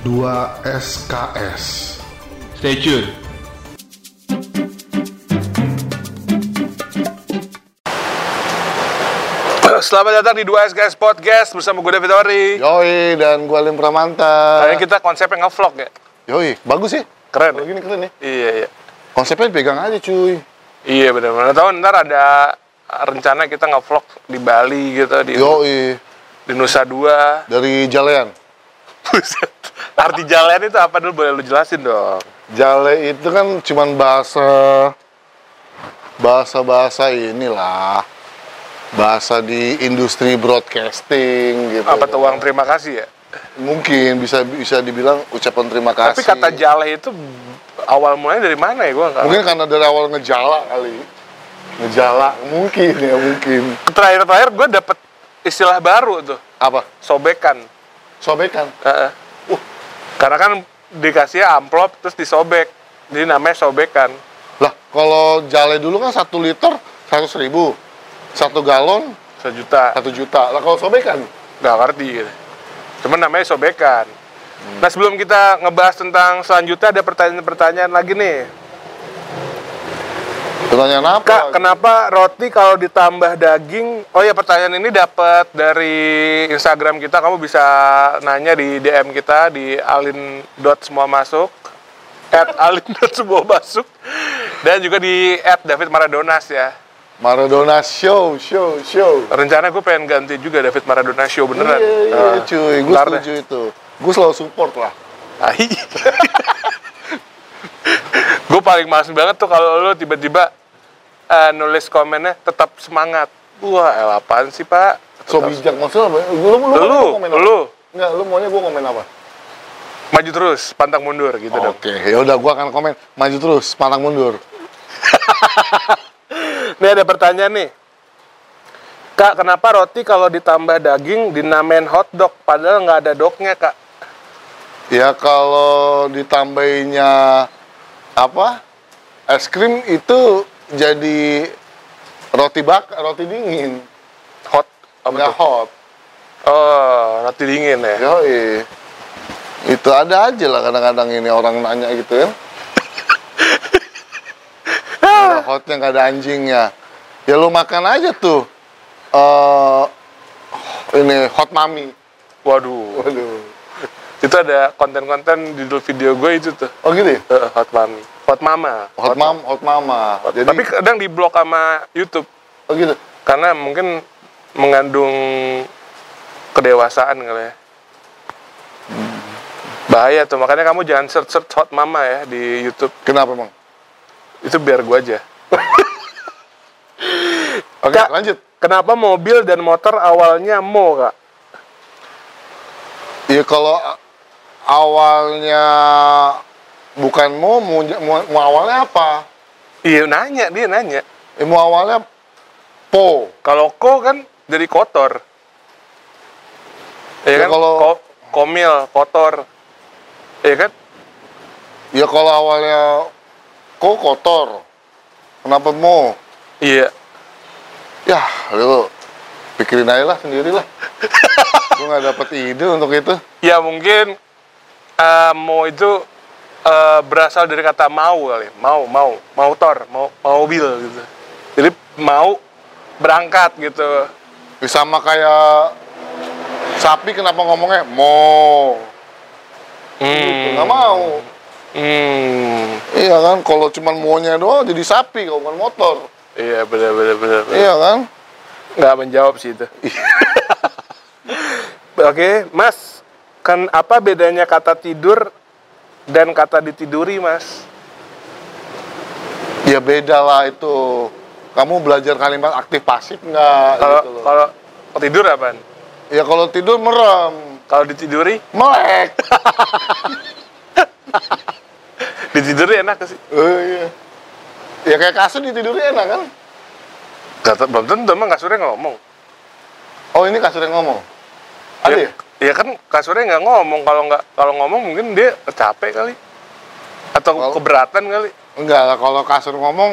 2 SKS. Stay tune. Selamat datang di 2SKS Podcast bersama gue David Ori. Yoi, dan gua Lim Pramanta. Kali ini kita konsepnya nge-vlog ya. Yoi, bagus sih. Keren. Kalau gini keren ya. Iya, iya. Konsepnya pegang aja cuy. Iya benar-benar. Tahu ntar ada rencana kita nge-vlog di Bali gitu di Yoi, di Nusa Dua. dari Jalean. Arti jalan itu apa dulu boleh lu jelasin dong. Jale itu kan cuman bahasa bahasa-bahasa inilah. Bahasa di industri broadcasting gitu. Apa tuh uang terima kasih ya? Mungkin bisa bisa dibilang ucapan terima kasih. Tapi kata jale itu awal mulanya dari mana ya? Nggak. mungkin karena dari awal ngejala kali. Ngejala mungkin ya mungkin. Terakhir-terakhir gue dapet istilah baru tuh, Apa? sobekan. Sobekan. Heeh. Uh. Karena kan dikasih amplop terus disobek. Jadi namanya sobekan. Lah, kalau jale dulu kan satu liter seratus ribu, satu galon Sejuta. satu juta. Lah kalau sobekan, nggak ngerti gitu. Cuman namanya sobekan. Nah sebelum kita ngebahas tentang selanjutnya ada pertanyaan-pertanyaan lagi nih. Pertanyaan apa? Kak, kenapa roti kalau ditambah daging? Oh ya pertanyaan ini dapat dari Instagram kita. Kamu bisa nanya di DM kita di alin dot semua masuk at alin dot semua masuk dan juga di at David Maradonas ya. Maradona show, show, show. Rencana gue pengen ganti juga David Maradona show beneran. Iya, iya, Ah, cuy. Gue deh. setuju itu. Gue selalu support lah. Tai. gue paling males banget tuh kalau lo tiba-tiba eh, nulis komennya tetap semangat. Wah, el apaan sih pak? So Tetap- bijak maksudnya apa? Lu, lu, Lu, gua komen apa? lu. Enggak, lu maunya gue komen apa? Maju terus, pantang mundur gitu dong. Oke, ya udah gue akan komen maju terus, pantang mundur. Nih ada pertanyaan nih. Kak, kenapa roti kalau ditambah daging dinamain hotdog padahal nggak ada dognya kak? Ya kalau ditambahinnya apa? Es krim itu jadi roti bak, roti dingin, Hot, apa nggak hot. Oh, roti dingin ya. Yoi. Itu ada aja lah kadang-kadang ini orang nanya gitu kan. ada hotnya nggak ada anjingnya. Ya lu makan aja tuh. eh ini hot mami. Waduh, Waduh. itu ada konten-konten di video gue itu tuh. Oh gitu ya? Eh, hot mami, hot mama. Hot mam, hot mama. Jadi, Tapi kadang di blok sama YouTube oh gitu. karena mungkin mengandung kedewasaan kali ya. Bahaya tuh, makanya kamu jangan search search hot mama ya di YouTube. Kenapa emang? Itu biar gua aja. Oke, Kak. lanjut. Kenapa mobil dan motor awalnya mo kak? Ya kalau awalnya bukan mau, mau, mau, mau awalnya apa? Iya nanya dia nanya. Ya, mau awalnya po. Kalau ko kan dari kotor. Iya Ya, kan? kalau- Ko- komil, kotor. Iya kan? Ya kalau awalnya kok kotor. Kenapa mau? Iya. Ya, lu pikirin aja lah sendiri lah. Gue nggak dapet ide untuk itu. Ya mungkin eh, mo itu eh, berasal dari kata mau kali, mau, mau, mau tor, mau, mau mobil gitu. Jadi mau berangkat gitu. Ya, sama kayak sapi kenapa ngomongnya mo? Hmm. Nggak mau. Hmm. Iya kan, kalau cuman maunya doang jadi sapi, kalau bukan motor. Iya benar benar benar. benar. Iya kan? Nggak menjawab sih itu. Oke, Mas, kan apa bedanya kata tidur dan kata ditiduri, Mas? Ya beda lah itu. Kamu belajar kalimat aktif pasif nggak? Kalau gitu kalau tidur apaan? Ya kalau tidur merem, Kalau ditiduri, melek. ditiduri enak gak sih? oh iya. Ya kayak kasur ditidurnya enak kan? Kata belum tentu emang kasurnya ngomong. Oh ini kasur yang ngomong. Ada ya? Ya kan kasurnya nggak ngomong. Kalau nggak kalau ngomong mungkin dia capek kali. Atau Kalau- keberatan kali. Enggak lah, kalau kasur ngomong